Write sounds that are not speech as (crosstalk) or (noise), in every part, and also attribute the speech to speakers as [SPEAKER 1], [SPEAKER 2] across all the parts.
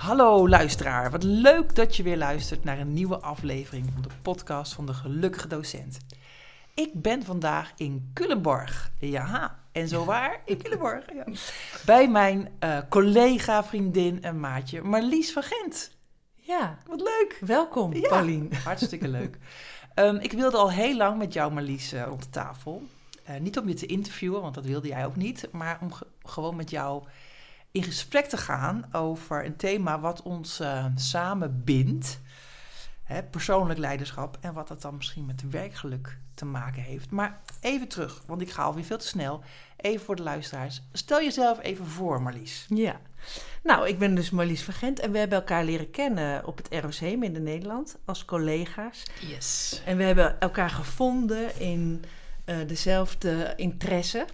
[SPEAKER 1] Hallo luisteraar, wat leuk dat je weer luistert naar een nieuwe aflevering van de podcast van de Gelukkige Docent. Ik ben vandaag in Culemborg. Ja, en zo waar, in (laughs) Culemborg. Ja. Bij mijn eh, collega, vriendin en maatje Marlies van Gent.
[SPEAKER 2] Ja,
[SPEAKER 1] Wat leuk.
[SPEAKER 2] welkom
[SPEAKER 1] Ja.
[SPEAKER 2] Paulien. (laughs)
[SPEAKER 1] Hartstikke leuk. Ehm, ik wilde al heel lang met jou, Marlies, eh, rond de tafel. Eh, niet om je te interviewen, want dat wilde jij ook niet. Maar om ge- gewoon met jou in gesprek te gaan over een thema wat ons eh, samen bindt. Hè, persoonlijk leiderschap en wat dat dan misschien met werkgeluk te maken heeft. Maar even terug, want ik ga alweer veel te snel. Even voor de luisteraars. Stel jezelf even voor, Marlies.
[SPEAKER 2] Ja. Nou, ik ben dus Marlies van Gent en we hebben elkaar leren kennen op het ROC in Nederland als collega's.
[SPEAKER 1] Yes.
[SPEAKER 2] En we hebben elkaar gevonden in eh, dezelfde interesse.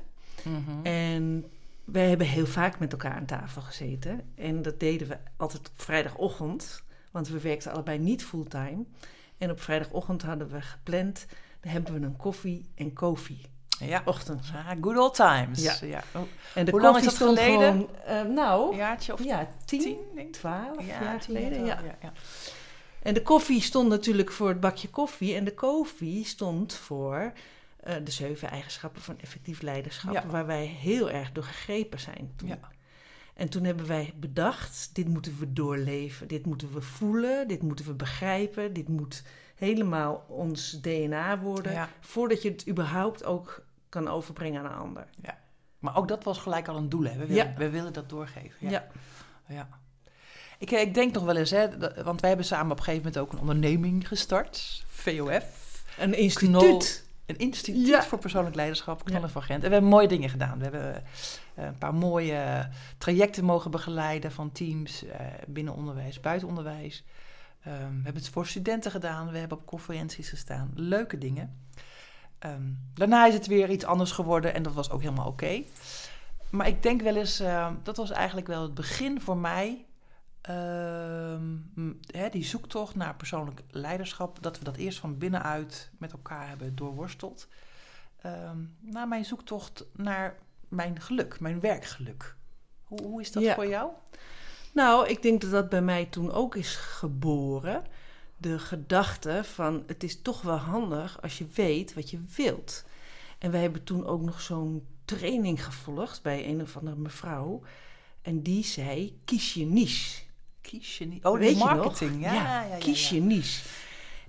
[SPEAKER 1] Mhm.
[SPEAKER 2] En wij hebben heel vaak met elkaar aan tafel gezeten. En dat deden we altijd op vrijdagochtend, want we werkten allebei niet fulltime. En op vrijdagochtend hadden we gepland, dan hebben we een koffie en koffie.
[SPEAKER 1] Ja.
[SPEAKER 2] Ochtend.
[SPEAKER 1] Ah, good old times.
[SPEAKER 2] Ja.
[SPEAKER 1] ja.
[SPEAKER 2] En de
[SPEAKER 1] Hoe lang is
[SPEAKER 2] koffie
[SPEAKER 1] dat
[SPEAKER 2] stond
[SPEAKER 1] geleden?
[SPEAKER 2] gewoon, eh, nou,
[SPEAKER 1] Een jaartje of
[SPEAKER 2] ja, tien,
[SPEAKER 1] tien, denk ik.
[SPEAKER 2] twaalf jaar
[SPEAKER 1] tien
[SPEAKER 2] geleden. Ja.
[SPEAKER 1] ja, ja.
[SPEAKER 2] En de koffie stond natuurlijk voor het bakje koffie. En de koffie stond voor eh, de zeven eigenschappen van effectief leiderschap.
[SPEAKER 1] Ja.
[SPEAKER 2] Waar wij heel erg door gegrepen zijn. Toen.
[SPEAKER 1] Ja.
[SPEAKER 2] En toen hebben wij bedacht, dit moeten we doorleven. Dit moeten we voelen, dit moeten we begrijpen. Dit moet helemaal ons DNA worden.
[SPEAKER 1] Ja.
[SPEAKER 2] Voordat je het überhaupt ook kan overbrengen aan een ander.
[SPEAKER 1] Maar ook dat was gelijk al een doel. Hè? We, willen,
[SPEAKER 2] Ja.
[SPEAKER 1] we willen dat doorgeven. Ja.
[SPEAKER 2] Ja.
[SPEAKER 1] Ja. Ik, eh, ik denk nog wel eens, hè, dat- want wij hebben samen op een gegeven moment ook een onderneming gestart. VOF.
[SPEAKER 2] Een instituut.
[SPEAKER 1] Een instituut
[SPEAKER 2] Ja.
[SPEAKER 1] voor persoonlijk leiderschap, Knollen van Gent. En we hebben mooie dingen gedaan. We hebben eh, een paar mooie trajecten mogen begeleiden van teams eh, binnen onderwijs, buiten onderwijs. Ehm, we hebben het voor studenten gedaan. We hebben op conferenties gestaan. Leuke dingen. Ehm, daarna is het weer iets anders geworden en dat was ook helemaal oké. Maar ik denk wel eens, eh, dat was eigenlijk wel het begin voor mij. Ehm, hè, die zoektocht naar persoonlijk leiderschap, dat we dat eerst van binnenuit met elkaar hebben doorworsteld. Ehm naar mijn zoektocht naar mijn geluk, mijn werkgeluk. Hoe, hoe is dat
[SPEAKER 2] Ja.
[SPEAKER 1] voor jou?
[SPEAKER 2] Nou, ik denk dat dat bij mij toen ook is geboren. De gedachte van het is toch wel handig als je weet wat je wilt. En wij hebben toen ook nog zo'n training gevolgd bij een of andere mevrouw. En die zei, kies je niche.
[SPEAKER 1] Kies je niet. Oh,
[SPEAKER 2] Weet
[SPEAKER 1] marketing. Ja, ja, ja,
[SPEAKER 2] kies je niche.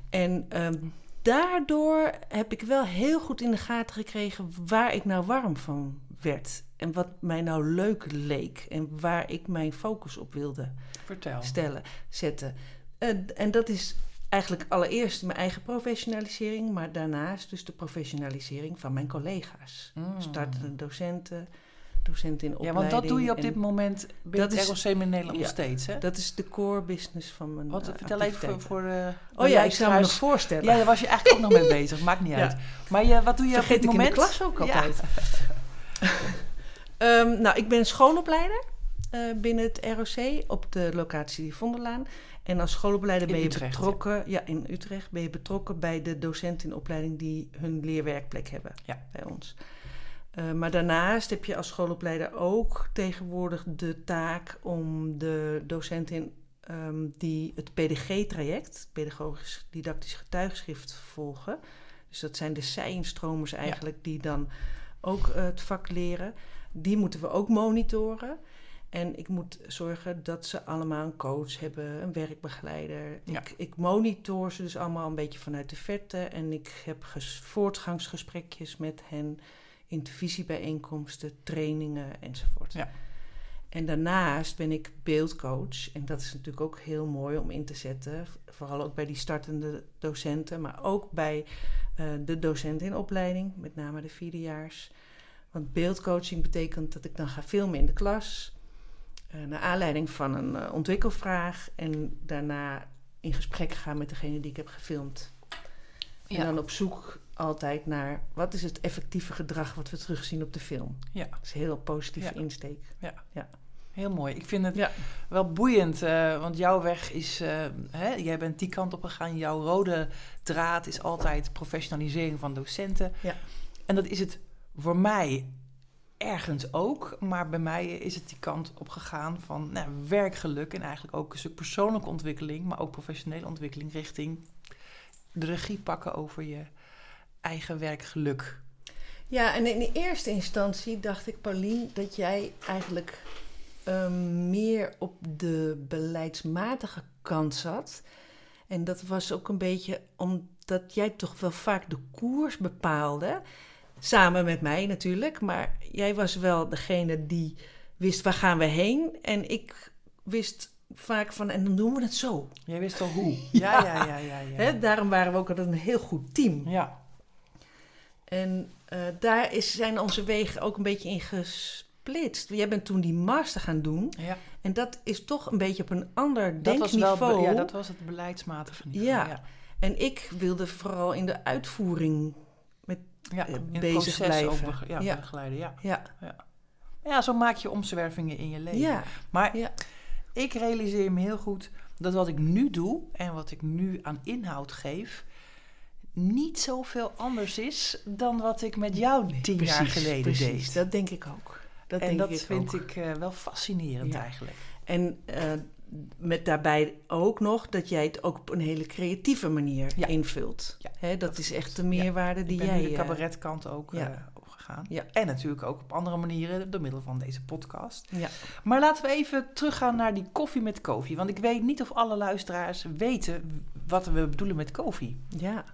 [SPEAKER 2] En ehm, daardoor heb ik wel heel goed in de gaten gekregen waar ik nou warm van werd. En wat mij nou leuk leek. En waar ik mijn focus op wilde
[SPEAKER 1] Vertel.
[SPEAKER 2] stellen, zetten. En, en dat is eigenlijk allereerst mijn eigen professionalisering, maar daarnaast dus de professionalisering van mijn collega's.
[SPEAKER 1] Mm.
[SPEAKER 2] Startende docenten, docenten in
[SPEAKER 1] Ja,
[SPEAKER 2] opleiding.
[SPEAKER 1] want dat doe je op dit moment binnen
[SPEAKER 2] dat
[SPEAKER 1] het
[SPEAKER 2] is-
[SPEAKER 1] ROC in Nederland nog
[SPEAKER 2] ja,
[SPEAKER 1] steeds, hè?
[SPEAKER 2] Dat is de core business van mijn
[SPEAKER 1] Wat,
[SPEAKER 2] eh,
[SPEAKER 1] vertel even voor, voor de
[SPEAKER 2] Oh ja, ik zou me nog voorstellen.
[SPEAKER 1] Ja, daar was je eigenlijk ook nog mee (laughs) bezig. Maakt niet
[SPEAKER 2] Ja.
[SPEAKER 1] uit. Maar je, wat doe je
[SPEAKER 2] Vergeet
[SPEAKER 1] op dit
[SPEAKER 2] ik in de
[SPEAKER 1] moment?
[SPEAKER 2] klas ook
[SPEAKER 1] Ja.
[SPEAKER 2] altijd. (laughs) Ehm, nou, ik ben schoolopleider eh, binnen het ROC op de locatie Vonderlaan. En als schoolopleider
[SPEAKER 1] In
[SPEAKER 2] ben je
[SPEAKER 1] Utrecht, ja.
[SPEAKER 2] betrokken, ja. in Utrecht, ben je betrokken bij de docenten in opleiding die hun leerwerkplek hebben
[SPEAKER 1] Ja.
[SPEAKER 2] bij ons. Eh, maar daarnaast heb je als schoolopleider ook tegenwoordig de taak om de docenten ehm, die het PDG-traject, pedagogisch didactisch getuigschrift, volgen. Dus dat zijn de zijinstromers eigenlijk die dan ook eh, het vak leren. Die moeten we ook monitoren. En ik moet zorgen dat ze allemaal een coach hebben, een werkbegeleider.
[SPEAKER 1] Ja.
[SPEAKER 2] Ik, ik monitor ze dus allemaal een beetje vanuit de verte. En ik heb ges- voortgangsgesprekjes met hen, intervisiebijeenkomsten, trainingen enzovoort.
[SPEAKER 1] Ja.
[SPEAKER 2] En daarnaast ben ik beeldcoach. En dat is natuurlijk ook heel mooi om in te zetten. Vooral ook bij die startende docenten, maar ook bij eh, de docenten in opleiding, met name de vierdejaars. Want beeldcoaching betekent dat ik dan ga filmen in de klas. eh, naar aanleiding van een eh, ontwikkelvraag. En daarna in gesprek ga met degene die ik heb gefilmd. En dan op zoek altijd naar wat is het effectieve gedrag wat we terugzien op de film.
[SPEAKER 1] Ja.
[SPEAKER 2] Dat is een heel positieve
[SPEAKER 1] Ja.
[SPEAKER 2] insteek.
[SPEAKER 1] Heel mooi. Ik vind het
[SPEAKER 2] Ja.
[SPEAKER 1] wel boeiend, eh, want jouw weg is... eh, hè, jij bent die kant op gegaan. Jouw rode draad is altijd professionalisering van docenten.
[SPEAKER 2] Ja.
[SPEAKER 1] En dat is het voor mij ergens ook. Maar bij mij is het die kant op gegaan van nou, werkgeluk... en eigenlijk ook een stuk persoonlijke ontwikkeling... maar ook professionele ontwikkeling richting de regie pakken over je eigen werkgeluk.
[SPEAKER 2] Ja, en in de eerste instantie dacht ik, Paulien, dat jij eigenlijk ehm, meer op de beleidsmatige kant zat. En dat was ook een beetje omdat jij toch wel vaak de koers bepaalde. Samen met mij natuurlijk. Maar jij was wel degene die wist waar gaan we heen. En ik wist vaak van, en dan doen we het zo.
[SPEAKER 1] Jij wist al hoe. (laughs) Ja, ja, ja, ja. ja.
[SPEAKER 2] Daarom waren we ook altijd een heel goed team.
[SPEAKER 1] ja.
[SPEAKER 2] En eh, daar is, zijn onze wegen ook een beetje in gesplitst. Jij bent toen die master gaan doen.
[SPEAKER 1] ja.
[SPEAKER 2] En dat is toch een beetje op een ander
[SPEAKER 1] Dat was
[SPEAKER 2] denkniveau.
[SPEAKER 1] wel, be- ja, dat was het beleidsmatige niveau.
[SPEAKER 2] Ja.
[SPEAKER 1] ja.
[SPEAKER 2] En ik wilde vooral in de uitvoering.
[SPEAKER 1] Ja,
[SPEAKER 2] eh,
[SPEAKER 1] in
[SPEAKER 2] bezig blijven.
[SPEAKER 1] bege- ja,
[SPEAKER 2] Ja.
[SPEAKER 1] begeleiden. Ja.
[SPEAKER 2] Ja,
[SPEAKER 1] ja, zo maak je omzwervingen in je leven.
[SPEAKER 2] ja,
[SPEAKER 1] Maar
[SPEAKER 2] Ja.
[SPEAKER 1] ik realiseer me heel goed dat wat ik nu doe en wat ik nu aan inhoud geef, niet zoveel anders is dan wat ik met jou tien jaar
[SPEAKER 2] precies,
[SPEAKER 1] geleden
[SPEAKER 2] precies.
[SPEAKER 1] deed.
[SPEAKER 2] Dat denk ik ook. Dat
[SPEAKER 1] en
[SPEAKER 2] denk
[SPEAKER 1] dat
[SPEAKER 2] ik
[SPEAKER 1] vind
[SPEAKER 2] ook.
[SPEAKER 1] ik eh, wel fascinerend
[SPEAKER 2] Ja.
[SPEAKER 1] eigenlijk.
[SPEAKER 2] En eh, met daarbij ook nog dat jij het ook op een hele creatieve manier
[SPEAKER 1] Ja.
[SPEAKER 2] invult.
[SPEAKER 1] Ja,
[SPEAKER 2] Hè, dat,
[SPEAKER 1] dat
[SPEAKER 2] is echt de meerwaarde die jij...
[SPEAKER 1] de
[SPEAKER 2] eh,
[SPEAKER 1] cabaretkant ook opgegaan.
[SPEAKER 2] Ja.
[SPEAKER 1] En natuurlijk ook op andere manieren door middel van deze podcast.
[SPEAKER 2] ja.
[SPEAKER 1] Maar laten we even teruggaan naar die koffie met koffie. Want ik weet niet of alle luisteraars weten wat we bedoelen met koffie.
[SPEAKER 2] Ja.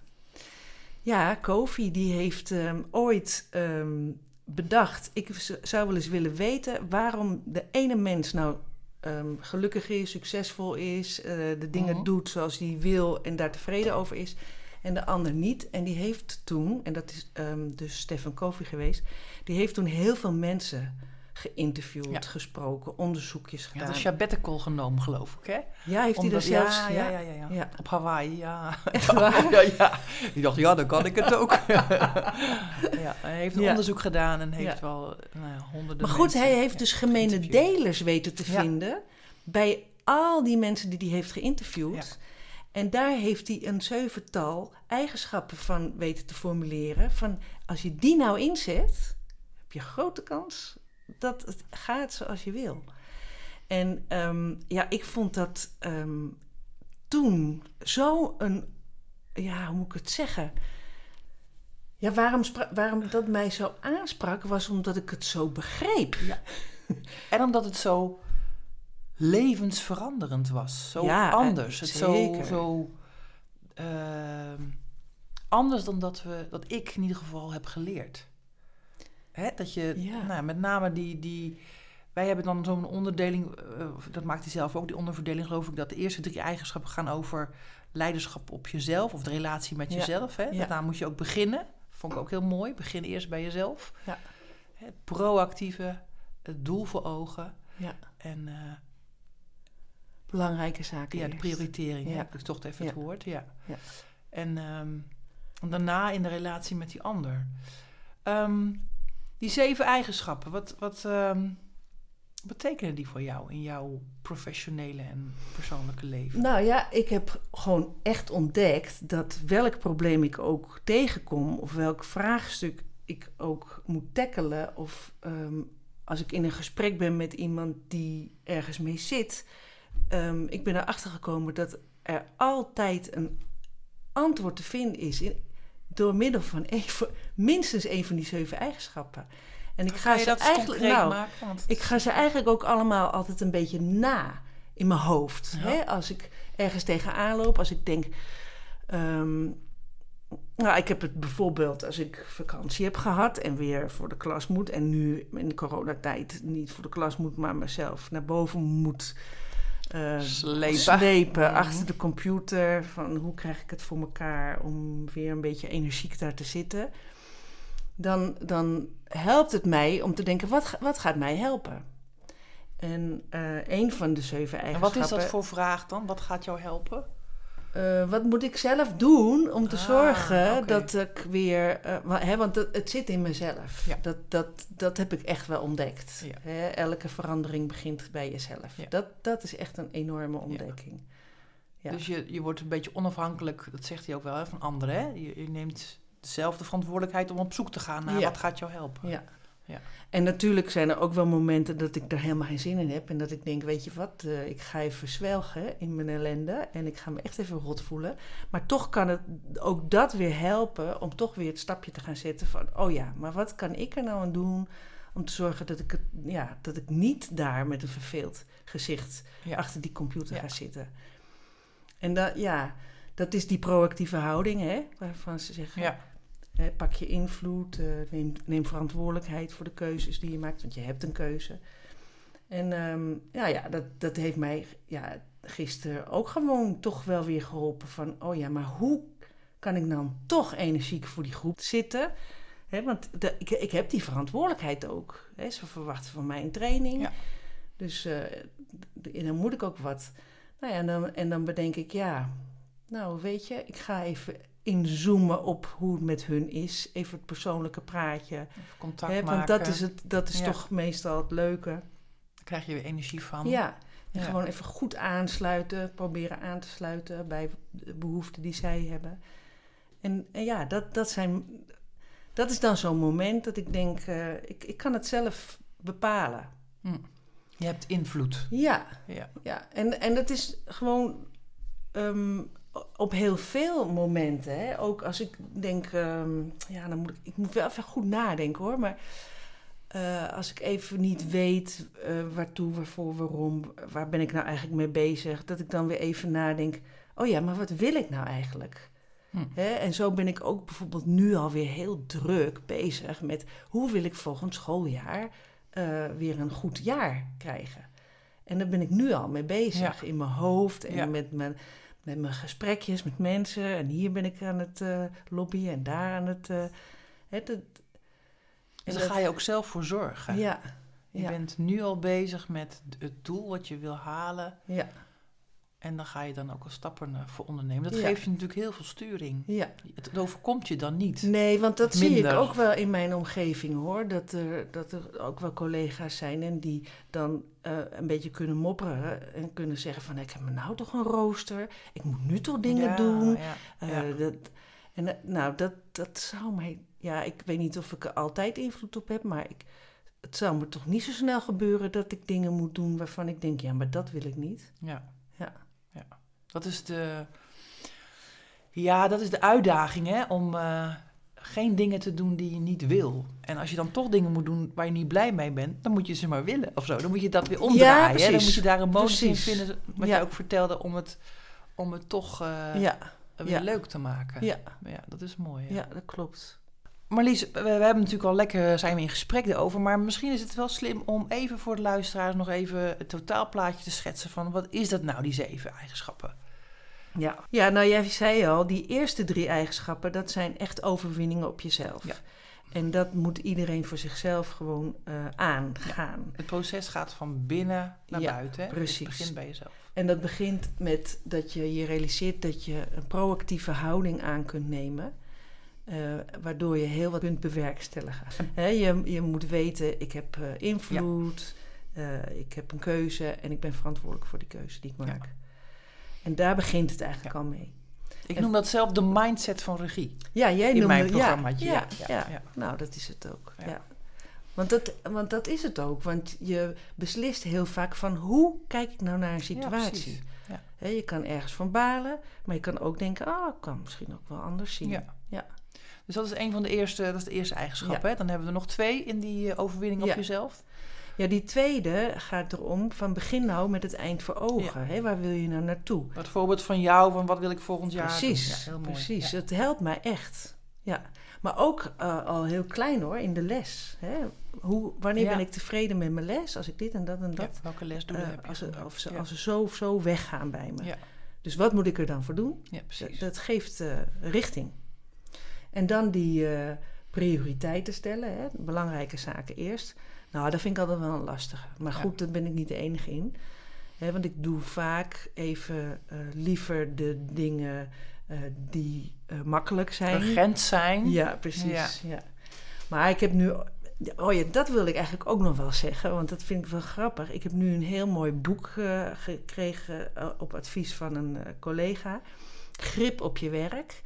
[SPEAKER 2] Ja, Kofi die heeft ehm, ooit ehm, bedacht... ik zou wel eens willen weten waarom de ene mens nou ehm, gelukkig is, succesvol is... eh, de dingen
[SPEAKER 1] Mhm.
[SPEAKER 2] doet zoals hij wil en daar tevreden over is... en de ander niet. En die heeft toen, en dat is dus Stefan Kofi geweest... die heeft toen heel veel mensen geïnterviewd,
[SPEAKER 1] Ja.
[SPEAKER 2] gesproken, onderzoekjes
[SPEAKER 1] Ja,
[SPEAKER 2] gedaan.
[SPEAKER 1] dat is sabbatical genomen, geloof ik, hè?
[SPEAKER 2] ja, heeft hij dat zelfs...
[SPEAKER 1] Ja, ja, ja, ja, ja. Op Hawaii, ja. (laughs) Ja, ja. Die dacht, ja, dan kan ik het ook. (laughs) ja, hij heeft een onderzoek gedaan en heeft wel nou, honderden
[SPEAKER 2] Maar goed, hij heeft dus gemene delers weten te vinden bij al die mensen die hij heeft geïnterviewd. En daar heeft hij een zevental eigenschappen van weten te formuleren. Van als je die nou inzet, heb je grote kans dat het gaat zoals je wil. En ehm, ja, ik vond dat ehm, toen zo een, ja, hoe moet ik het zeggen? Ja, waarom, waarom dat mij zo aansprak, was omdat ik het zo begreep.
[SPEAKER 1] En omdat het zo levensveranderend was. Zo
[SPEAKER 2] Ja, eh,
[SPEAKER 1] anders. Het zo,
[SPEAKER 2] zeker.
[SPEAKER 1] zo ehm, anders dan dat, we, dat ik in ieder geval heb geleerd. Hè, dat je,
[SPEAKER 2] Ja.
[SPEAKER 1] nou, met name die, die... Wij hebben dan zo'n onderdeling, eh, dat maakt hij zelf ook, die onderverdeling geloof ik, dat de eerste drie eigenschappen gaan over leiderschap op jezelf of de relatie met
[SPEAKER 2] Ja.
[SPEAKER 1] jezelf. Hè? Daarna moet je ook beginnen. Vond ik ook heel mooi. Begin eerst bij jezelf.
[SPEAKER 2] Ja.
[SPEAKER 1] Het proactieve, het doel voor ogen.
[SPEAKER 2] Ja.
[SPEAKER 1] En eh,
[SPEAKER 2] Belangrijke zaken.
[SPEAKER 1] ja, de prioritering,
[SPEAKER 2] Ja.
[SPEAKER 1] heb ik toch even het woord. Ja.
[SPEAKER 2] Ja.
[SPEAKER 1] En ehm, daarna in de relatie met die ander. Ehm, die zeven eigenschappen, wat, wat ehm, betekenen die voor jou in jouw professionele en persoonlijke leven?
[SPEAKER 2] Nou ja, ik heb gewoon echt ontdekt dat welk probleem ik ook tegenkom, of welk vraagstuk ik ook moet tackelen, of ehm, als ik in een gesprek ben met iemand die ergens mee zit, ehm, ik ben erachter gekomen dat er altijd een antwoord te vinden is in, door middel van minstens een van die zeven eigenschappen. En ik ga
[SPEAKER 1] Kan je
[SPEAKER 2] ze
[SPEAKER 1] dat
[SPEAKER 2] eigenlijk nou,
[SPEAKER 1] maken? Want
[SPEAKER 2] ik ga ze eigenlijk ook allemaal altijd een beetje na in mijn hoofd.
[SPEAKER 1] Ja.
[SPEAKER 2] Hè? Als ik ergens tegenaan loop, als ik denk. ehm, nou, ik heb het bijvoorbeeld als ik vakantie heb gehad en weer voor de klas moet. En nu in de coronatijd niet voor de klas moet, maar mezelf naar boven moet eh,
[SPEAKER 1] Slepen.
[SPEAKER 2] slepen
[SPEAKER 1] Mhm.
[SPEAKER 2] achter de computer. Van hoe krijg ik het voor elkaar om weer een beetje energiek daar te zitten. Dan, dan helpt het mij om te denken, wat, wat gaat mij helpen? En eh een van de zeven
[SPEAKER 1] En
[SPEAKER 2] eigenschappen...
[SPEAKER 1] wat is dat voor vraag dan? Wat gaat jou helpen?
[SPEAKER 2] Eh, wat moet ik zelf doen om te
[SPEAKER 1] Ah,
[SPEAKER 2] zorgen dat ik weer... eh, hè, want het, het zit in mezelf.
[SPEAKER 1] Ja.
[SPEAKER 2] Dat, dat, dat heb ik echt wel ontdekt.
[SPEAKER 1] Ja.
[SPEAKER 2] Hè, elke verandering begint bij jezelf.
[SPEAKER 1] Ja.
[SPEAKER 2] Dat, dat is echt een enorme ontdekking. Ja.
[SPEAKER 1] Dus je, je wordt een beetje onafhankelijk, dat zegt hij ook wel, hè, van anderen. Hè? Je, je neemt dezelfde verantwoordelijkheid om op zoek te gaan naar wat gaat jou helpen.
[SPEAKER 2] Ja.
[SPEAKER 1] Ja.
[SPEAKER 2] En natuurlijk zijn er ook wel momenten dat ik daar helemaal geen zin in heb. En dat ik denk, weet je wat, eh, ik ga even zwelgen in mijn ellende. En ik ga me echt even rot voelen. Maar toch kan het ook dat weer helpen om toch weer het stapje te gaan zetten van... Oh ja, maar wat kan ik er nou aan doen om te zorgen dat ik, het, ja, dat ik niet daar met een verveeld gezicht
[SPEAKER 1] Ja.
[SPEAKER 2] achter die computer
[SPEAKER 1] Ja.
[SPEAKER 2] ga zitten. En dat, ja, dat is die proactieve houding, hè, waarvan ze zeggen...
[SPEAKER 1] Ja.
[SPEAKER 2] Hè, pak je invloed, eh, neem, neem verantwoordelijkheid voor de keuzes die je maakt, want je hebt een keuze. En ehm, ja, ja dat, dat heeft mij ja, gisteren ook gewoon toch wel weer geholpen van, oh ja, maar hoe kan ik dan toch energiek voor die groep zitten? Hè, want de, ik, ik heb die verantwoordelijkheid ook. Hè, ze verwachten van mij een training.
[SPEAKER 1] Ja.
[SPEAKER 2] Dus en dan moet ik ook wat. Nou ja, en dan, en dan bedenk ik, ja, nou weet je, ik ga even inzoomen op hoe het met hun is. Even het persoonlijke praatje.
[SPEAKER 1] Even contact maken.
[SPEAKER 2] want dat is, het, dat is
[SPEAKER 1] Ja.
[SPEAKER 2] toch meestal het leuke.
[SPEAKER 1] Daar krijg je weer energie van.
[SPEAKER 2] Ja, en
[SPEAKER 1] Ja.
[SPEAKER 2] gewoon even goed aansluiten. Proberen aan te sluiten bij de behoeften die zij hebben. En, en ja, dat, dat, zijn, dat is dan zo'n moment dat ik denk, eh, ik, ik kan het zelf bepalen.
[SPEAKER 1] Hm. Je hebt invloed.
[SPEAKER 2] Ja,
[SPEAKER 1] Ja.
[SPEAKER 2] ja. En, en dat is gewoon ehm, op heel veel momenten. Hè? Ook als ik denk, ehm, ja, dan moet ik, ik moet wel even goed nadenken hoor. Maar eh, als ik even niet weet eh, waartoe, waarvoor, waarom, waar ben ik nou eigenlijk mee bezig, dat ik dan weer even nadenk, oh ja, maar wat wil ik nou eigenlijk?
[SPEAKER 1] Hm.
[SPEAKER 2] Hè? En zo ben ik ook bijvoorbeeld nu alweer heel druk bezig met hoe wil ik volgend schooljaar eh, weer een goed jaar krijgen. En daar ben ik nu al mee bezig in mijn hoofd en
[SPEAKER 1] Ja.
[SPEAKER 2] met, mijn, met mijn gesprekjes met mensen. En hier ben ik aan het eh, lobbyen en daar aan het. eh, hè, dat,
[SPEAKER 1] Dus
[SPEAKER 2] en
[SPEAKER 1] daar ga je ook zelf voor zorgen.
[SPEAKER 2] Ja,
[SPEAKER 1] Je
[SPEAKER 2] ja.
[SPEAKER 1] bent nu al bezig met het doel wat je wil halen.
[SPEAKER 2] ja,
[SPEAKER 1] En dan ga je dan ook al stappen eh, voor ondernemen. Dat
[SPEAKER 2] Ja.
[SPEAKER 1] geeft je natuurlijk heel veel sturing.
[SPEAKER 2] ja.
[SPEAKER 1] Het, overkomt je dan niet.
[SPEAKER 2] Nee, want dat zie ik ook wel in mijn omgeving hoor. Dat er, dat er ook wel collega's zijn en die dan eh, een beetje kunnen mopperen en kunnen zeggen van ik heb me nou toch een rooster. Ik moet nu toch dingen
[SPEAKER 1] Ja,
[SPEAKER 2] doen.
[SPEAKER 1] Ja,
[SPEAKER 2] Eh, dat, en nou, dat, dat zou mij. Ja, ik weet niet of ik er altijd invloed op heb, maar ik, het zou me toch niet zo snel gebeuren dat ik dingen moet doen waarvan ik denk, ja, maar dat wil ik niet.
[SPEAKER 1] Ja. Dat is de... Ja, dat is de uitdaging, hè. Om eh, geen dingen te doen die je niet wil. En als je dan toch dingen moet doen waar je niet blij mee bent... dan moet je ze maar willen of zo. Dan moet je dat weer omdraaien. hè. Dan moet je daar een motie in vinden... wat
[SPEAKER 2] Ja.
[SPEAKER 1] je ook vertelde, om het, om het toch eh,
[SPEAKER 2] ja,
[SPEAKER 1] weer leuk te maken.
[SPEAKER 2] ja,
[SPEAKER 1] Ja, dat is mooi. hè.
[SPEAKER 2] ja, dat klopt.
[SPEAKER 1] Marlies, we, we hebben natuurlijk al lekker zijn we in gesprek erover, maar misschien is het wel slim om even voor de luisteraars nog even het totaalplaatje te schetsen van wat is dat nou, die zeven eigenschappen?
[SPEAKER 2] Ja. ja, nou jij zei al, die eerste drie eigenschappen, dat zijn echt overwinningen op jezelf.
[SPEAKER 1] Ja.
[SPEAKER 2] En dat moet iedereen voor zichzelf gewoon eh, aangaan.
[SPEAKER 1] Het proces gaat van binnen naar
[SPEAKER 2] Ja,
[SPEAKER 1] buiten. Hè?
[SPEAKER 2] precies.
[SPEAKER 1] Het begint bij jezelf.
[SPEAKER 2] En dat begint met dat je je realiseert dat je een proactieve houding aan kunt nemen. eh, waardoor je heel wat kunt bewerkstelligen. Hè, je, je moet weten, ik heb eh, invloed, ik heb een keuze en ik ben verantwoordelijk voor die keuze die ik maak. En daar begint het eigenlijk
[SPEAKER 1] Ja.
[SPEAKER 2] al mee.
[SPEAKER 1] Ik
[SPEAKER 2] En-
[SPEAKER 1] noem dat zelf de mindset van regie.
[SPEAKER 2] Ja, jij
[SPEAKER 1] In
[SPEAKER 2] noemde,
[SPEAKER 1] mijn
[SPEAKER 2] ja,
[SPEAKER 1] programmaatje,
[SPEAKER 2] Ja,
[SPEAKER 1] ja,
[SPEAKER 2] ja,
[SPEAKER 1] ja, ja.
[SPEAKER 2] nou dat is het ook.
[SPEAKER 1] Ja.
[SPEAKER 2] Want, dat, want dat is het ook. Want je beslist heel vaak van hoe kijk ik nou naar een situatie. Hè, je kan ergens van balen, maar je kan ook denken, ah, ik kan misschien ook wel anders zien.
[SPEAKER 1] Ja.
[SPEAKER 2] Ja.
[SPEAKER 1] Dus dat is een van de eerste, dat is de eerste eigenschap.
[SPEAKER 2] Ja.
[SPEAKER 1] Hè? Dan hebben we er nog twee in die eh, overwinning op
[SPEAKER 2] Ja.
[SPEAKER 1] jezelf.
[SPEAKER 2] Ja, die tweede gaat erom van begin nou met het eind voor ogen. Hè? Waar wil je nou naartoe?
[SPEAKER 1] Het voorbeeld van jou, van wat wil ik volgend jaar
[SPEAKER 2] precies,
[SPEAKER 1] doen. Ja, heel mooi.
[SPEAKER 2] precies.
[SPEAKER 1] Ja.
[SPEAKER 2] Het helpt mij echt. Ja. Maar ook eh, al heel klein hoor, in de les. Hè? Hoe, wanneer ben ik tevreden met mijn les? Als ik dit en dat en dat.
[SPEAKER 1] welke lesdoelen
[SPEAKER 2] eh,
[SPEAKER 1] heb je?
[SPEAKER 2] als, of ze, als ze zo of zo weggaan bij me.
[SPEAKER 1] Ja.
[SPEAKER 2] Dus wat moet ik er dan voor doen?
[SPEAKER 1] ja,
[SPEAKER 2] Dat,
[SPEAKER 1] precies.
[SPEAKER 2] dat geeft eh, richting. En dan die prioriteiten stellen, hè? belangrijke zaken eerst. Nou, dat vind ik altijd wel een lastige. Maar
[SPEAKER 1] Ja.
[SPEAKER 2] goed, daar ben ik niet de enige in. Want ik doe vaak even eh, liever de dingen eh, die eh, makkelijk zijn.
[SPEAKER 1] Urgent zijn.
[SPEAKER 2] Ja, precies. Ja. Maar ik heb nu. Oh ja, dat wil ik eigenlijk ook nog wel zeggen, want dat vind ik wel grappig. Ik heb nu een heel mooi boek gekregen op advies van een collega. Grip op je werk.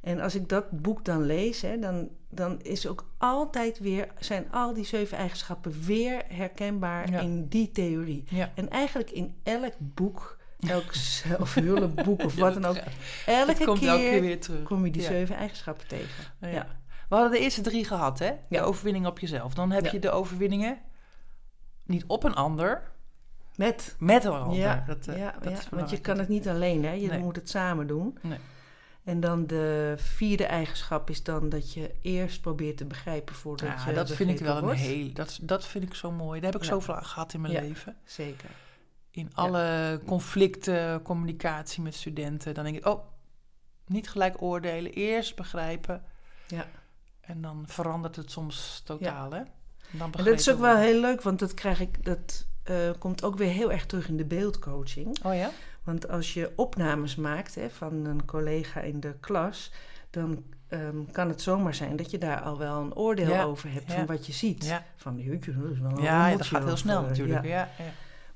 [SPEAKER 2] En als ik dat boek dan lees, hè, dan, dan is ook altijd weer, zijn al die zeven eigenschappen weer herkenbaar
[SPEAKER 1] Ja.
[SPEAKER 2] in die theorie.
[SPEAKER 1] Ja.
[SPEAKER 2] En eigenlijk in elk boek, elk (laughs) zelfhulpboek of wat dan ook, elke
[SPEAKER 1] komt
[SPEAKER 2] keer
[SPEAKER 1] elke keer weer terug.
[SPEAKER 2] kom je die zeven eigenschappen tegen.
[SPEAKER 1] Ja. We hadden de eerste drie gehad, hè? De overwinning op jezelf. Dan heb je de overwinningen niet op een ander,
[SPEAKER 2] Met
[SPEAKER 1] met een ander.
[SPEAKER 2] Ja,
[SPEAKER 1] dat, eh,
[SPEAKER 2] ja,
[SPEAKER 1] dat
[SPEAKER 2] ja, want je kan het niet alleen, hè? Je
[SPEAKER 1] Nee.
[SPEAKER 2] moet het samen doen.
[SPEAKER 1] Nee.
[SPEAKER 2] En dan de vierde eigenschap is dan dat je eerst probeert te begrijpen voordat
[SPEAKER 1] Ja,
[SPEAKER 2] je
[SPEAKER 1] dat vind ik wel een heel... Dat, dat vind ik zo mooi. Daar heb ik
[SPEAKER 2] Ja.
[SPEAKER 1] zoveel aan gehad in mijn
[SPEAKER 2] Ja.
[SPEAKER 1] leven.
[SPEAKER 2] Zeker.
[SPEAKER 1] In alle conflicten, communicatie met studenten. Dan denk ik, oh, niet gelijk oordelen. Eerst begrijpen.
[SPEAKER 2] Ja.
[SPEAKER 1] En dan verandert het soms totaal, hè? En, dan
[SPEAKER 2] En dat is ook wel heel leuk, want dat krijg ik, dat eh, komt ook weer heel erg terug in de beeldcoaching.
[SPEAKER 1] Oh ja?
[SPEAKER 2] Want als je opnames maakt hè, van een collega in de klas, dan ehm, kan het zomaar zijn dat je daar al wel een oordeel
[SPEAKER 1] Ja,
[SPEAKER 2] over hebt
[SPEAKER 1] ja.
[SPEAKER 2] van wat je ziet.
[SPEAKER 1] Ja,
[SPEAKER 2] Van, jeetje, dat is wel een
[SPEAKER 1] ja, dat gaat heel snel
[SPEAKER 2] eh,
[SPEAKER 1] natuurlijk. Ja,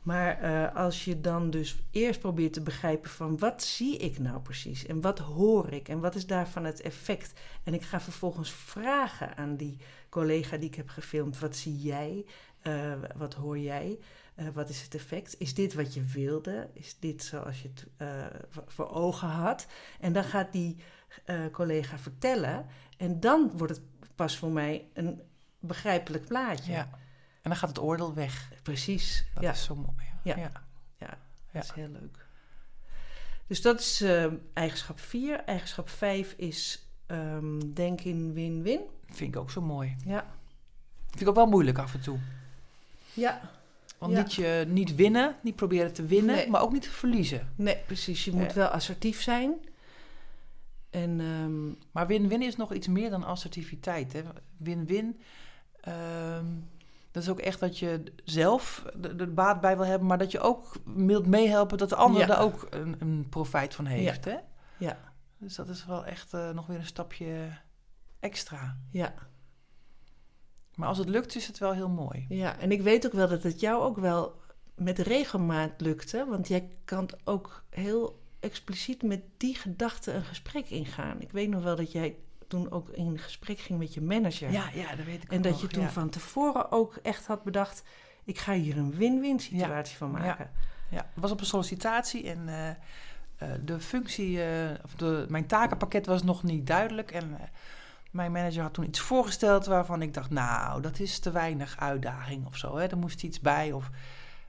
[SPEAKER 2] Maar eh, als je dan dus eerst probeert te begrijpen van wat zie ik nou precies en wat hoor ik en wat is daarvan het effect. En ik ga vervolgens vragen aan die collega die ik heb gefilmd, wat zie jij, Eh, wat hoor jij, Eh, wat is het effect, is dit wat je wilde, is dit zoals je het eh, voor- ogen had. En dan gaat die eh, collega vertellen en dan wordt het pas voor mij een begrijpelijk plaatje.
[SPEAKER 1] ja. En dan gaat het oordeel weg.
[SPEAKER 2] Precies,
[SPEAKER 1] Dat
[SPEAKER 2] ja.
[SPEAKER 1] is zo mooi.
[SPEAKER 2] Ja.
[SPEAKER 1] ja.
[SPEAKER 2] Dat is heel leuk. Dus dat is eh, eigenschap 4. Eigenschap 5 is ehm denk in win-win.
[SPEAKER 1] Vind ik ook zo mooi.
[SPEAKER 2] Ja.
[SPEAKER 1] Vind ik ook wel moeilijk af en toe.
[SPEAKER 2] Ja.
[SPEAKER 1] Want
[SPEAKER 2] Ja.
[SPEAKER 1] niet, je, niet winnen, niet proberen te winnen,
[SPEAKER 2] Nee.
[SPEAKER 1] maar ook niet verliezen.
[SPEAKER 2] Nee, precies. Je moet
[SPEAKER 1] Ja.
[SPEAKER 2] wel assertief zijn. En ehm,
[SPEAKER 1] Maar win-win is nog iets meer dan assertiviteit. Win-win, ehm, dat is ook echt dat je zelf de, de baat bij wil hebben, maar dat je ook wilt meehelpen dat de ander
[SPEAKER 2] Ja.
[SPEAKER 1] daar ook een, een profijt van heeft. Hè?
[SPEAKER 2] ja,
[SPEAKER 1] Dus dat is wel echt eh, nog weer een stapje extra.
[SPEAKER 2] ja,
[SPEAKER 1] Maar als het lukt, is het wel heel mooi.
[SPEAKER 2] ja. En ik weet ook wel dat het jou ook wel met regelmaat lukte. Want jij kan ook heel expliciet met die gedachte een gesprek ingaan. Ik weet nog wel dat jij toen ook in gesprek ging met je manager.
[SPEAKER 1] Ja, ja, dat weet ik
[SPEAKER 2] En dat
[SPEAKER 1] nog,
[SPEAKER 2] je toen
[SPEAKER 1] ja.
[SPEAKER 2] van tevoren ook echt had bedacht: ik ga hier een win-win situatie van maken.
[SPEAKER 1] Ja, het was op een sollicitatie en eh, eh, de functie, eh, of de, mijn takenpakket was nog niet duidelijk. En mijn manager had toen iets voorgesteld waarvan ik dacht, nou, dat is te weinig uitdaging of zo. Hè? Er moest iets bij. Of...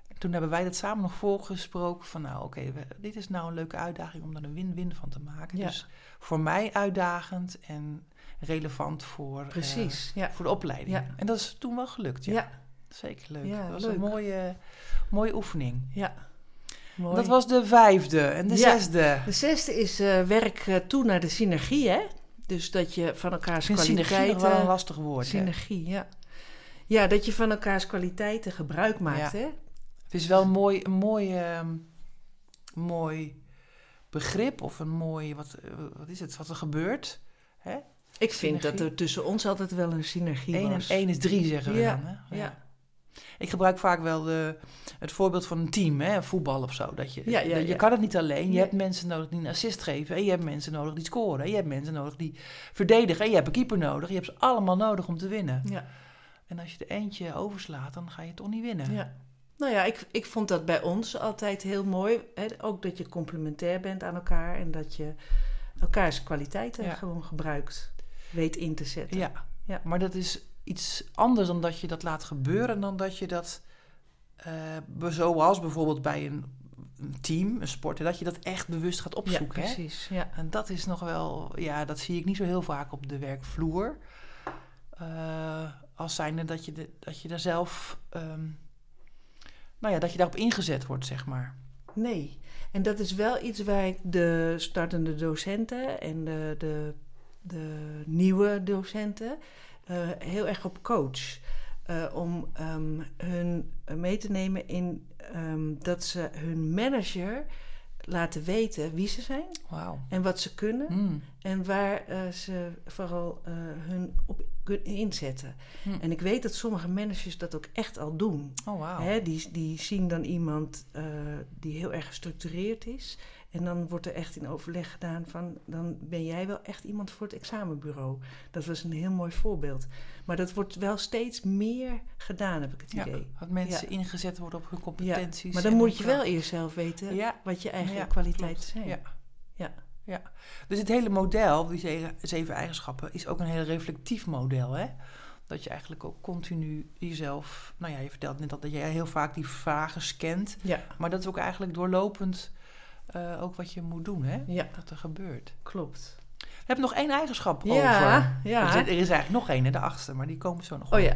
[SPEAKER 1] En toen hebben wij dat samen nog voorgesproken van, nou, oké, dit is nou een leuke uitdaging om er een win-win van te maken.
[SPEAKER 2] Ja.
[SPEAKER 1] Dus voor mij uitdagend en relevant voor, eh,
[SPEAKER 2] Precies, ja.
[SPEAKER 1] voor de opleiding.
[SPEAKER 2] Ja.
[SPEAKER 1] En dat is toen wel gelukt, ja. Zeker leuk. Dat was
[SPEAKER 2] leuk.
[SPEAKER 1] een mooie, mooie oefening.
[SPEAKER 2] ja. Mooi.
[SPEAKER 1] Dat was de vijfde. En de zesde.
[SPEAKER 2] De zesde is eh, werk eh, toe naar de synergie, hè? Dus dat je van elkaars
[SPEAKER 1] synergie
[SPEAKER 2] kwaliteiten...
[SPEAKER 1] nog wel een lastig woord. hè.
[SPEAKER 2] synergie, ja. Ja, dat je van elkaars kwaliteiten gebruik maakt,
[SPEAKER 1] Ja.
[SPEAKER 2] hè?
[SPEAKER 1] Het is wel een mooi, een mooi, ehm, mooi begrip of een mooi, wat, eh, wat is het, wat er gebeurt. Hè?
[SPEAKER 2] Ik vind dat
[SPEAKER 1] Synergie.
[SPEAKER 2] er tussen ons altijd wel een synergie
[SPEAKER 1] Eén en
[SPEAKER 2] was.
[SPEAKER 1] één is drie, zeggen we
[SPEAKER 2] Ja,
[SPEAKER 1] dan. Hè?
[SPEAKER 2] ja.
[SPEAKER 1] Ik gebruik vaak wel de, het voorbeeld van een team, hè? voetbal of zo. Dat je,
[SPEAKER 2] Ja,
[SPEAKER 1] je
[SPEAKER 2] ja.
[SPEAKER 1] kan het niet alleen. Je
[SPEAKER 2] Nee.
[SPEAKER 1] hebt mensen nodig die een assist geven. En je hebt mensen nodig die scoren. En je hebt mensen nodig die verdedigen. En je hebt een keeper nodig. Je hebt ze allemaal nodig om te winnen.
[SPEAKER 2] Ja,
[SPEAKER 1] En als je er eentje overslaat, dan ga je toch niet winnen.
[SPEAKER 2] ja. Nou ja, ik, ik vond dat bij ons altijd heel mooi. Hè? Ook dat je complementair bent aan elkaar en dat je elkaars kwaliteiten gewoon gebruikt, weet in te zetten.
[SPEAKER 1] Ja.
[SPEAKER 2] Ja.
[SPEAKER 1] maar dat is iets anders dan dat je dat laat gebeuren, dan dat je dat, be- zoals bijvoorbeeld bij een, team, een sporter, dat je dat echt bewust gaat
[SPEAKER 2] Ja,
[SPEAKER 1] opzoeken. hè?
[SPEAKER 2] precies. Ja.
[SPEAKER 1] En dat is nog wel, ja, dat zie ik niet zo heel vaak op de werkvloer. Eh, als zijnde dat je, de, dat je daar zelf, ehm, nou ja, dat je daarop ingezet wordt, zeg maar.
[SPEAKER 2] Nee. En dat is wel iets waar ik de startende docenten en de, de, de nieuwe docenten heel erg op coach. Eh, om ehm, hun mee te nemen in ehm, dat ze hun manager laten weten wie ze zijn en wat ze kunnen
[SPEAKER 1] Mm.
[SPEAKER 2] en waar eh, ze vooral eh, hun op kunnen inzetten.
[SPEAKER 1] Hm.
[SPEAKER 2] En ik weet dat sommige managers dat ook echt al doen.
[SPEAKER 1] Oh, wauw.
[SPEAKER 2] Hè, die, die zien dan iemand eh, die heel erg gestructureerd is. En dan wordt er echt in overleg gedaan van... dan ben jij wel echt iemand voor het examenbureau. Dat was een heel mooi voorbeeld. Maar dat wordt wel steeds meer gedaan, heb ik het
[SPEAKER 1] Ja,
[SPEAKER 2] idee.
[SPEAKER 1] dat mensen ingezet worden op hun
[SPEAKER 2] Ja,
[SPEAKER 1] competenties.
[SPEAKER 2] maar dan moet je wel eerst zelf weten
[SPEAKER 1] Ja.
[SPEAKER 2] wat je eigen
[SPEAKER 1] Ja,
[SPEAKER 2] kwaliteiten zijn.
[SPEAKER 1] Ja.
[SPEAKER 2] Ja.
[SPEAKER 1] ja. Dus het hele model, die ze- zeven eigenschappen, is ook een heel reflectief model. Hè? Dat je eigenlijk ook continu jezelf... Nou ja, je vertelt net al dat jij heel vaak die vragen scant.
[SPEAKER 2] ja,
[SPEAKER 1] Maar dat is ook eigenlijk doorlopend eh, ook wat je moet doen, hè?
[SPEAKER 2] ja,
[SPEAKER 1] Dat er gebeurt.
[SPEAKER 2] klopt.
[SPEAKER 1] We hebben nog één eigenschap
[SPEAKER 2] Ja,
[SPEAKER 1] over.
[SPEAKER 2] ja.
[SPEAKER 1] Dus er is eigenlijk nog één, hè, de achtste, maar die komen zo nog
[SPEAKER 2] Oh
[SPEAKER 1] op.
[SPEAKER 2] ja.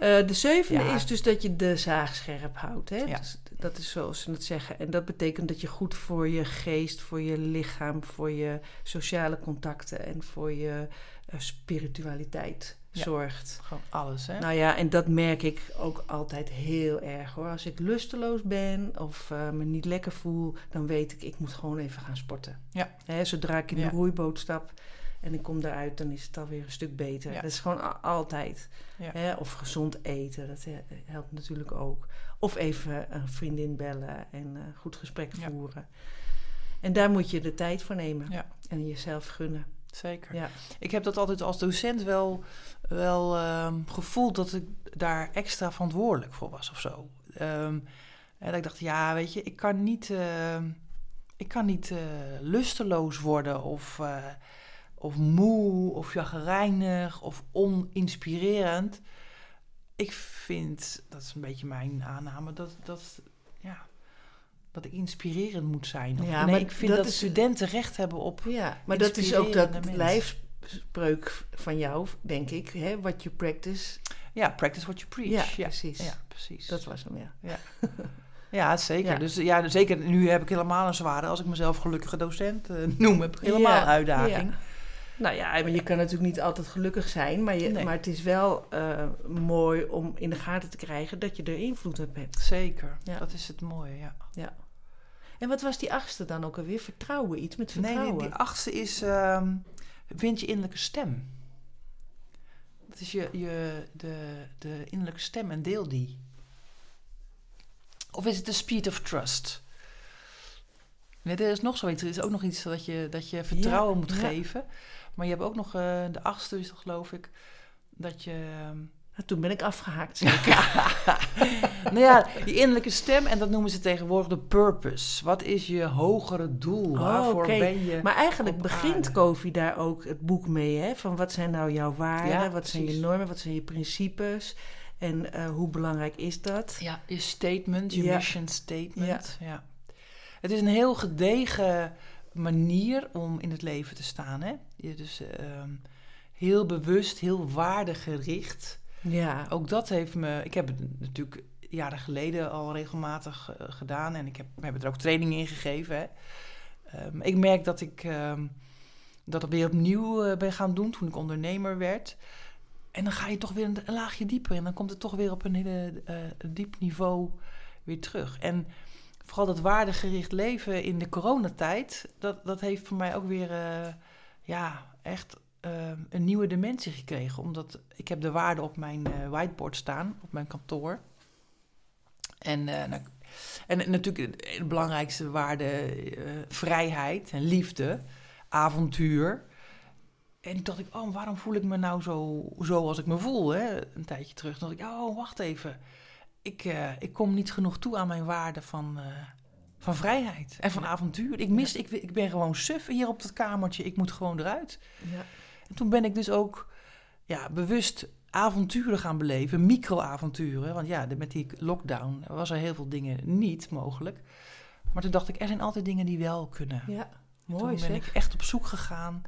[SPEAKER 2] Eh, de zevende
[SPEAKER 1] Ja.
[SPEAKER 2] is dus dat je de zaag scherp houdt. Hè?
[SPEAKER 1] Ja.
[SPEAKER 2] Dus dat is zoals ze het zeggen. En dat betekent dat je goed voor je geest, voor je lichaam, voor je sociale contacten en voor je eh, spiritualiteit. Zorgt.
[SPEAKER 1] Gewoon alles, hè?
[SPEAKER 2] Nou ja, en dat merk ik ook altijd heel erg hoor. Als ik lusteloos ben of eh, me niet lekker voel, dan weet ik, ik moet gewoon even gaan sporten.
[SPEAKER 1] Ja.
[SPEAKER 2] Hè, zodra ik in
[SPEAKER 1] Ja.
[SPEAKER 2] de roeiboot stap en ik kom daaruit, dan is het alweer een stuk beter.
[SPEAKER 1] Ja.
[SPEAKER 2] Dat is gewoon altijd.
[SPEAKER 1] Ja.
[SPEAKER 2] Hè, of gezond eten, dat eh, helpt natuurlijk ook. Of even een vriendin bellen en een goed gesprek
[SPEAKER 1] Ja.
[SPEAKER 2] voeren. En daar moet je de tijd voor nemen en jezelf gunnen.
[SPEAKER 1] Zeker.
[SPEAKER 2] Ja.
[SPEAKER 1] Ik heb dat altijd als docent wel, wel ehm, gevoeld dat ik daar extra verantwoordelijk voor was of zo. Ehm, en dat ik dacht, ja, weet je, ik kan niet, ehm, ik kan niet eh, lusteloos worden of, eh, of moe of chagrijnig of oninspirerend. Ik vind, dat is een beetje mijn aanname, dat, dat, dat inspirerend moet zijn. Of,
[SPEAKER 2] Ja,
[SPEAKER 1] nee,
[SPEAKER 2] maar
[SPEAKER 1] ik vind
[SPEAKER 2] dat
[SPEAKER 1] dat,
[SPEAKER 2] is-
[SPEAKER 1] studenten recht hebben op
[SPEAKER 2] Ja, maar dat is ook dat lijfspreuk van jou, denk ik. Hè? What you practice.
[SPEAKER 1] Ja, practice what you preach.
[SPEAKER 2] Ja,
[SPEAKER 1] Ja,
[SPEAKER 2] precies.
[SPEAKER 1] Ja, precies.
[SPEAKER 2] Dat was hem, ja. (laughs)
[SPEAKER 1] ja, zeker.
[SPEAKER 2] Ja.
[SPEAKER 1] Dus ja, zeker nu heb ik helemaal een zware. Als ik mezelf gelukkige docent eh, noem, heb ik helemaal uitdaging.
[SPEAKER 2] Nou ja, maar je kan natuurlijk niet altijd gelukkig zijn. Maar, je,
[SPEAKER 1] Nee.
[SPEAKER 2] maar het is wel eh, mooi om in de gaten te krijgen dat je er invloed op hebt.
[SPEAKER 1] Zeker,
[SPEAKER 2] Ja.
[SPEAKER 1] dat is het mooie, ja.
[SPEAKER 2] Ja. En wat was die achtste dan ook alweer? Vertrouwen, iets met
[SPEAKER 1] Nee,
[SPEAKER 2] vertrouwen.
[SPEAKER 1] die, die achtste is, ehm, vind je innerlijke stem. Dat is je, je, de, de innerlijke stem en deel die. Of is het de speed of trust? Nee, er is nog zoiets. Er is ook nog iets dat je, dat je vertrouwen
[SPEAKER 2] Ja,
[SPEAKER 1] moet
[SPEAKER 2] ja.
[SPEAKER 1] geven. Maar je hebt ook nog eh, de achtste, is dat geloof ik. Dat je. ehm,
[SPEAKER 2] Nou, toen ben ik afgehaakt. zeker. (laughs)
[SPEAKER 1] nou ja, die innerlijke stem, en dat noemen ze tegenwoordig de purpose. Wat is je hogere doel?
[SPEAKER 2] Oh,
[SPEAKER 1] Waarvoor ben je.
[SPEAKER 2] Maar eigenlijk begint. Kofi daar ook het boek mee. Hè? Van wat zijn nou jouw waarden?
[SPEAKER 1] Ja,
[SPEAKER 2] wat zijn je normen? Wat zijn je principes? En eh, hoe belangrijk is dat?
[SPEAKER 1] Ja, je statement, je
[SPEAKER 2] Ja.
[SPEAKER 1] mission statement. Ja. Het is een heel gedegen manier om in het leven te staan. Hè? Je dus ehm, heel bewust, heel waardegericht.
[SPEAKER 2] Ja.
[SPEAKER 1] Ook dat heeft me... Ik heb het natuurlijk jaren geleden al regelmatig eh, gedaan. En ik heb, we hebben er ook trainingen in gegeven. Ehm, ik merk dat ik ehm, dat weer opnieuw eh, ben gaan doen toen ik ondernemer werd. En dan ga je toch weer een, laagje dieper. En dan komt het toch weer op een hele eh, diep niveau weer terug. En vooral dat waardegericht leven in de coronatijd... dat, dat heeft voor mij ook weer eh, ja, echt eh, een nieuwe dimensie gekregen. Omdat ik heb de waarde op mijn eh, whiteboard staan, op mijn kantoor. En, eh, nou, en natuurlijk de belangrijkste waarde, eh, vrijheid en liefde, avontuur. En toen dacht ik, oh, waarom voel ik me nou zo, zo als ik me voel? Hè? Een tijdje terug. Dacht ik, oh, wacht even. Ik, eh, ik kom niet genoeg toe aan mijn waarde van, eh, van vrijheid en van avontuur. Ik, mis, ik, ik ben gewoon suf hier op dat kamertje. Ik moet gewoon eruit.
[SPEAKER 2] ja.
[SPEAKER 1] En toen ben ik dus ook ja, bewust avonturen gaan beleven, micro-avonturen. Want ja, met die lockdown was er heel veel dingen niet mogelijk. Maar toen dacht ik, er zijn altijd dingen die wel kunnen.
[SPEAKER 2] ja.
[SPEAKER 1] toen ben
[SPEAKER 2] zeg.
[SPEAKER 1] ik echt op zoek gegaan.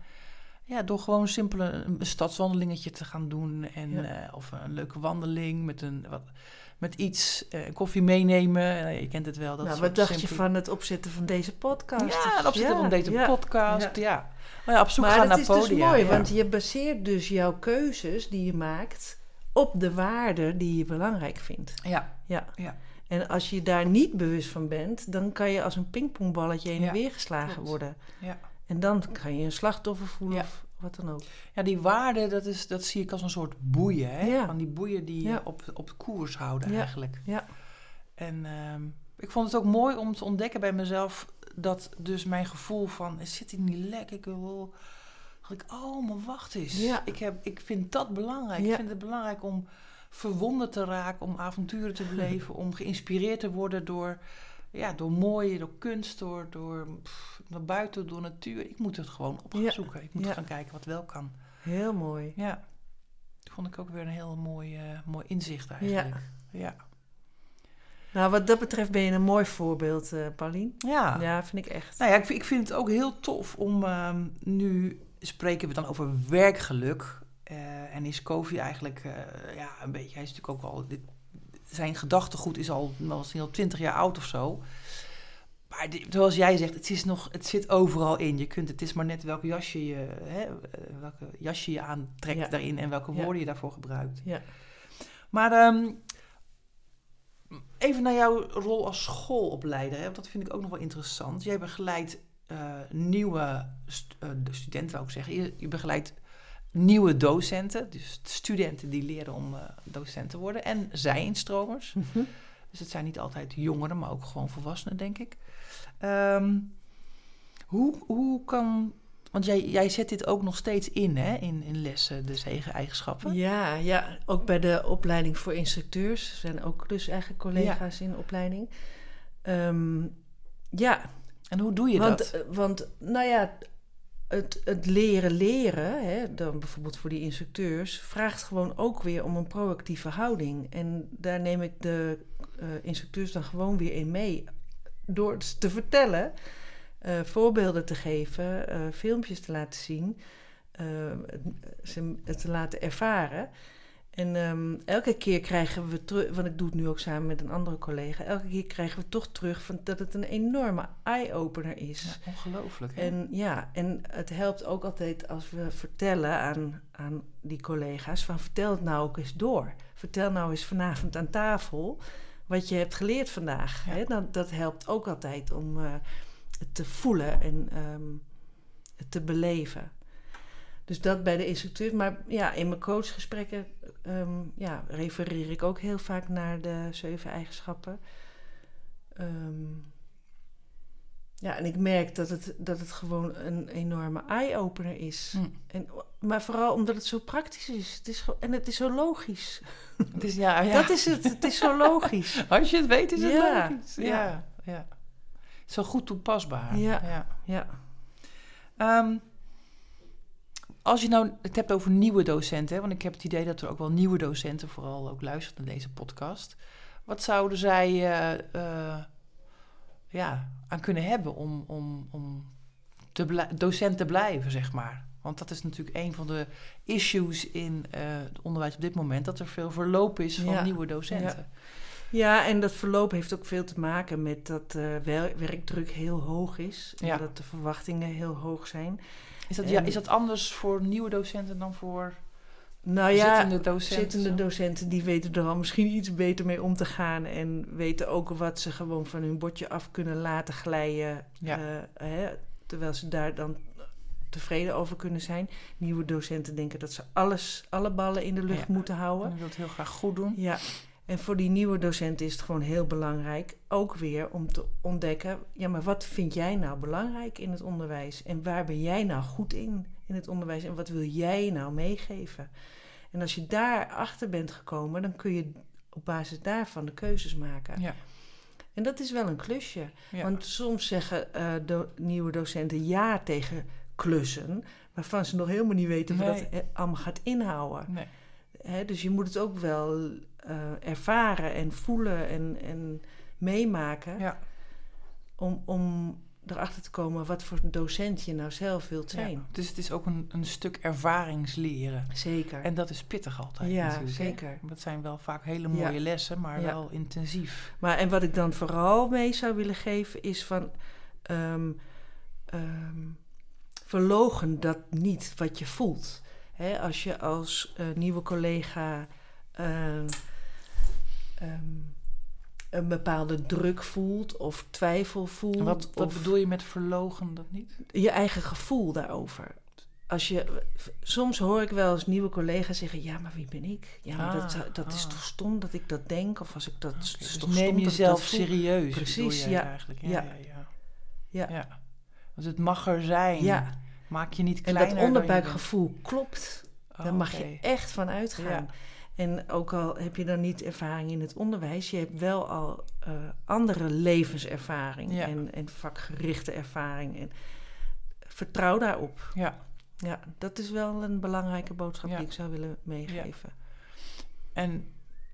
[SPEAKER 1] Ja, door gewoon simpel een, stadswandelingetje te gaan doen. En,
[SPEAKER 2] Ja.
[SPEAKER 1] eh, of een leuke wandeling met, een, wat, met iets, eh, koffie meenemen. Eh, je kent het wel. Dat
[SPEAKER 2] nou, wat dacht je van het opzetten van deze podcast?
[SPEAKER 1] Ja, het opzetten
[SPEAKER 2] Ja,
[SPEAKER 1] van deze
[SPEAKER 2] ja.
[SPEAKER 1] podcast.
[SPEAKER 2] ja.
[SPEAKER 1] Ja. Maar ja, op zoek
[SPEAKER 2] Maar
[SPEAKER 1] gaan
[SPEAKER 2] dat
[SPEAKER 1] naar
[SPEAKER 2] is
[SPEAKER 1] podia.
[SPEAKER 2] dus mooi, want je baseert dus jouw keuzes die je maakt op de waarden die je belangrijk vindt.
[SPEAKER 1] Ja,
[SPEAKER 2] Ja.
[SPEAKER 1] Ja.
[SPEAKER 2] En als je daar niet bewust van bent, dan kan je als een pingpongballetje heen en weer geslagen
[SPEAKER 1] klopt.
[SPEAKER 2] worden.
[SPEAKER 1] Ja.
[SPEAKER 2] En dan kan je een slachtoffer voelen
[SPEAKER 1] Ja.
[SPEAKER 2] of wat dan ook.
[SPEAKER 1] Ja, die waarde, dat, is, dat zie ik als een soort boeien. Hè?
[SPEAKER 2] Ja.
[SPEAKER 1] Van die boeien die
[SPEAKER 2] Ja.
[SPEAKER 1] je op, op koers houden eigenlijk.
[SPEAKER 2] Ja.
[SPEAKER 1] En ehm, ik vond het ook mooi om te ontdekken bij mezelf... dat dus mijn gevoel van, zit ik niet lekker? Ik wil... Dat ik, oh, maar wacht eens. Ik, heb, ik vind dat belangrijk. Ik vind het belangrijk om verwonderd te raken... om avonturen te (laughs) beleven, om geïnspireerd te worden door... Ja, door mooie, door kunst, door, door pff, naar buiten, door natuur. Ik moet het gewoon op gaan
[SPEAKER 2] Ja.
[SPEAKER 1] zoeken. Ik moet
[SPEAKER 2] Ja.
[SPEAKER 1] gaan kijken wat wel kan.
[SPEAKER 2] Heel mooi.
[SPEAKER 1] Ja, dat vond ik ook weer een heel mooi, eh, mooi inzicht eigenlijk. Ja.
[SPEAKER 2] Nou, wat dat betreft ben je een mooi voorbeeld, eh Paulien.
[SPEAKER 1] Ja.
[SPEAKER 2] Ja, vind ik echt.
[SPEAKER 1] Nou ja, ik vind, ik vind het ook heel tof om ehm, nu spreken we dan over werkgeluk. eh, en is Kofi eigenlijk ja, een beetje, hij is natuurlijk ook al, dit, zijn gedachtegoed is al, misschien al twintig jaar oud of zo. Maar zoals jij zegt, het, is nog, het zit overal in. Je kunt, het is maar net welke jasje je, hè, eh, welke jasje je aantrekt
[SPEAKER 2] Ja.
[SPEAKER 1] daarin en welke
[SPEAKER 2] Ja.
[SPEAKER 1] woorden je daarvoor gebruikt.
[SPEAKER 2] Ja.
[SPEAKER 1] Maar ehm, even naar jouw rol als schoolopleider. Hè? Want dat vind ik ook nog wel interessant. Jij begeleidt eh, nieuwe st- eh, de studenten, wou ik zeggen. Je, je begeleidt nieuwe docenten. Dus studenten die leren om eh, docent te worden. En zij-instromers.
[SPEAKER 2] Mhm.
[SPEAKER 1] Dus het zijn niet altijd jongeren, maar ook gewoon volwassenen, denk ik. Ehm, hoe, hoe kan... Want jij, jij zet dit ook nog steeds in, hè? In, in lessen, de zegen-eigenschappen.
[SPEAKER 2] Ja, ja, ook bij de opleiding voor instructeurs. Er zijn ook dus eigenlijk collega's in opleiding. Ehm, ja,
[SPEAKER 1] En hoe doe je
[SPEAKER 2] want,
[SPEAKER 1] dat?
[SPEAKER 2] eh, want nou ja, het, het leren leren, hè, dan bijvoorbeeld voor die instructeurs, vraagt gewoon ook weer om een proactieve houding. En daar neem ik de eh, instructeurs dan gewoon weer in mee. Door het te vertellen, eh, voorbeelden te geven, eh, filmpjes te laten zien, ze het te laten ervaren. En ehm, elke keer krijgen we terug, want ik doe het nu ook samen met een andere collega, elke keer krijgen we toch terug van dat het een enorme eye-opener is.
[SPEAKER 1] Ja, ongelooflijk, hè?
[SPEAKER 2] En ja, en het helpt ook altijd als we vertellen aan, aan die collega's: van vertel het nou ook eens door. Vertel nou eens vanavond aan tafel wat je hebt geleerd vandaag.
[SPEAKER 1] Ja.
[SPEAKER 2] Hè? Dat, dat helpt ook altijd om eh, het te voelen en ehm, het te beleven. Dus dat bij de instructeur. Maar ja, in mijn coachgesprekken ehm, ja, refereer ik ook heel vaak naar de zeven eigenschappen. Ehm, ja, en ik merk dat het, dat het gewoon een enorme eye-opener is.
[SPEAKER 1] Hm.
[SPEAKER 2] En, maar vooral omdat het zo praktisch is. Het is en het is zo logisch.
[SPEAKER 1] Het is, ja, ja.
[SPEAKER 2] Dat is het. Het is zo logisch. (laughs)
[SPEAKER 1] Als je het weet, is het
[SPEAKER 2] Ja,
[SPEAKER 1] logisch.
[SPEAKER 2] ja.
[SPEAKER 1] Ja, ja. Zo goed toepasbaar.
[SPEAKER 2] Ja.
[SPEAKER 1] ja.
[SPEAKER 2] Ja.
[SPEAKER 1] Ehm, als je nou het hebt over nieuwe docenten, hè, want ik heb het idee dat er ook wel nieuwe docenten vooral ook luisteren naar deze podcast. Wat zouden zij eh, eh, ja, aan kunnen hebben om, om, om te docent te blijven, zeg maar? Want dat is natuurlijk een van de issues in eh, het onderwijs op dit moment, dat er veel verloop is van
[SPEAKER 2] Ja.
[SPEAKER 1] nieuwe docenten.
[SPEAKER 2] Ja, en dat verloop heeft ook veel te maken met dat wer- werkdruk heel hoog is. En
[SPEAKER 1] Ja.
[SPEAKER 2] dat de verwachtingen heel hoog zijn.
[SPEAKER 1] Is, dat, ja,
[SPEAKER 2] En-
[SPEAKER 1] is dat anders voor nieuwe docenten dan voor
[SPEAKER 2] Nou ja,
[SPEAKER 1] zittende docenten?
[SPEAKER 2] zittende docenten die weten er al misschien iets beter mee om te gaan. En weten ook wat ze gewoon van hun bordje af kunnen laten glijden.
[SPEAKER 1] Ja.
[SPEAKER 2] eh, hè, terwijl ze daar dan tevreden over kunnen zijn. Nieuwe docenten denken dat ze alles, alle ballen in de lucht
[SPEAKER 1] Ja.
[SPEAKER 2] moeten houden.
[SPEAKER 1] Wil het heel graag goed doen.
[SPEAKER 2] Ja, en voor die nieuwe docenten is het gewoon heel belangrijk, ook weer om te ontdekken, ja, maar wat vind jij nou belangrijk in het onderwijs? En waar ben jij nou goed in in het onderwijs? En wat wil jij nou meegeven? En als je daar achter bent gekomen, dan kun je op basis daarvan de keuzes maken.
[SPEAKER 1] Ja.
[SPEAKER 2] En dat is wel een klusje.
[SPEAKER 1] Ja.
[SPEAKER 2] Want soms zeggen eh, do- nieuwe docenten ja tegen klussen, waarvan ze nog helemaal niet weten wat dat eh, allemaal gaat inhouden.
[SPEAKER 1] Nee.
[SPEAKER 2] Hè, dus je moet het ook wel eh, ervaren en voelen en, en meemaken
[SPEAKER 1] Ja.
[SPEAKER 2] om, om erachter te komen wat voor docent je nou zelf wilt zijn.
[SPEAKER 1] Ja. Dus het is ook een, een stuk ervaringsleren.
[SPEAKER 2] Zeker.
[SPEAKER 1] En dat is pittig altijd
[SPEAKER 2] Ja,
[SPEAKER 1] natuurlijk. hè?
[SPEAKER 2] zeker.
[SPEAKER 1] Dat zijn wel vaak hele mooie
[SPEAKER 2] Ja.
[SPEAKER 1] lessen, maar wel intensief.
[SPEAKER 2] Maar en wat ik dan vooral mee zou willen geven is van ehm, verlogen dat niet wat je voelt. Hè, als je als eh, nieuwe collega ehm, ehm, een bepaalde druk voelt of twijfel voelt.
[SPEAKER 1] Wat, wat
[SPEAKER 2] of
[SPEAKER 1] bedoel je met verlogen dat niet?
[SPEAKER 2] je eigen gevoel daarover. Als je, soms hoor ik wel eens nieuwe collega's zeggen: Ja, maar wie ben ik? Ja, maar dat,
[SPEAKER 1] Ah,
[SPEAKER 2] dat is
[SPEAKER 1] ah.
[SPEAKER 2] toch stom dat ik dat denk? Of als ik dat. Is
[SPEAKER 1] dus
[SPEAKER 2] toch
[SPEAKER 1] neem jezelf serieus.
[SPEAKER 2] Precies, ja.
[SPEAKER 1] Eigenlijk. Ja,
[SPEAKER 2] Ja.
[SPEAKER 1] ja. Ja,
[SPEAKER 2] Ja.
[SPEAKER 1] ja. Dus het mag er zijn.
[SPEAKER 2] Ja,
[SPEAKER 1] Maak je niet
[SPEAKER 2] en
[SPEAKER 1] kleiner
[SPEAKER 2] dat
[SPEAKER 1] dan je
[SPEAKER 2] onderbuikgevoel klopt. Daar
[SPEAKER 1] Oh,
[SPEAKER 2] mag je echt van uitgaan.
[SPEAKER 1] Ja.
[SPEAKER 2] En ook al heb je dan niet ervaring in het onderwijs, je hebt wel al eh, andere levenservaring
[SPEAKER 1] Ja.
[SPEAKER 2] en, en vakgerichte ervaring. En vertrouw daarop.
[SPEAKER 1] Ja.
[SPEAKER 2] Ja, dat is wel een belangrijke boodschap
[SPEAKER 1] Ja.
[SPEAKER 2] die ik zou willen meegeven.
[SPEAKER 1] En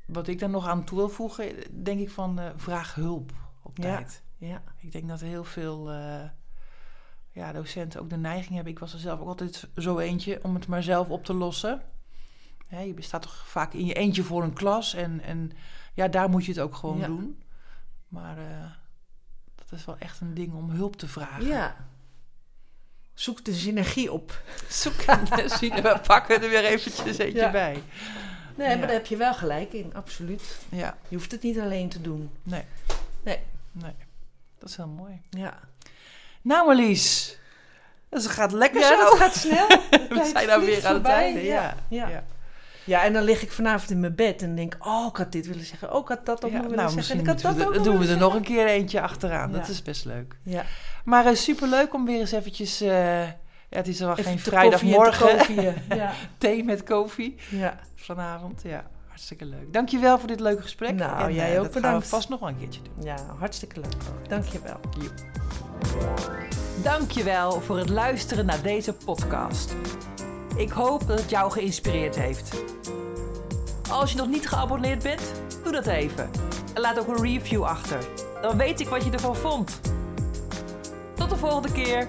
[SPEAKER 1] wat ik daar nog aan toe wil voegen, denk ik van eh, vraag hulp op
[SPEAKER 2] Ja.
[SPEAKER 1] tijd.
[SPEAKER 2] Ja,
[SPEAKER 1] Ik denk dat heel veel eh, ja, docenten ook de neiging hebben. Ik was er zelf ook altijd zo eentje om het maar zelf op te lossen. Hè, je staat toch vaak in je eentje voor een klas en, en ja, daar moet je het ook gewoon
[SPEAKER 2] Ja.
[SPEAKER 1] doen. Maar eh, dat is wel echt een ding om hulp te vragen.
[SPEAKER 2] ja. Zoek de synergie op.
[SPEAKER 1] Zoek zien we pakken er weer eventjes eentje
[SPEAKER 2] Ja.
[SPEAKER 1] bij.
[SPEAKER 2] Nee,
[SPEAKER 1] Ja.
[SPEAKER 2] maar daar heb je wel gelijk in, absoluut.
[SPEAKER 1] Ja,
[SPEAKER 2] Je hoeft het niet alleen te doen.
[SPEAKER 1] nee.
[SPEAKER 2] Nee.
[SPEAKER 1] Nee. Dat is heel mooi.
[SPEAKER 2] Ja,
[SPEAKER 1] Nou Marlies, dus het gaat lekker
[SPEAKER 2] ja
[SPEAKER 1] zo.
[SPEAKER 2] dat gaat snel. (laughs)
[SPEAKER 1] We zijn dan weer aan het einde. Ja.
[SPEAKER 2] Ja.
[SPEAKER 1] Ja.
[SPEAKER 2] Ja, en dan lig ik vanavond in mijn bed en denk, oh, ik had dit willen zeggen. Oh, ik had dat ook willen
[SPEAKER 1] nou,
[SPEAKER 2] zeggen. Ik had dat ook
[SPEAKER 1] doen we er nog een keer eentje achteraan. Dat is best leuk.
[SPEAKER 2] Ja,
[SPEAKER 1] Maar uh, superleuk om weer eens eventjes... eh, ja, het is wel geen vrijdagmorgen. (laughs)
[SPEAKER 2] Ja,
[SPEAKER 1] Thee met koffie
[SPEAKER 2] ja.
[SPEAKER 1] vanavond. Ja, hartstikke leuk. Dankjewel voor dit leuke gesprek.
[SPEAKER 2] Nou,
[SPEAKER 1] En,
[SPEAKER 2] jij
[SPEAKER 1] eh,
[SPEAKER 2] ook
[SPEAKER 1] dat gaan
[SPEAKER 2] bedankt.
[SPEAKER 1] we vast nog wel een keertje doen.
[SPEAKER 2] ja, hartstikke leuk. Dank je wel.
[SPEAKER 3] Dankjewel voor het luisteren naar deze podcast. Ik hoop dat het jou geïnspireerd heeft. Als je nog niet geabonneerd bent, doe dat even. En laat ook een review achter. Dan weet ik wat je ervan vond. Tot de volgende keer.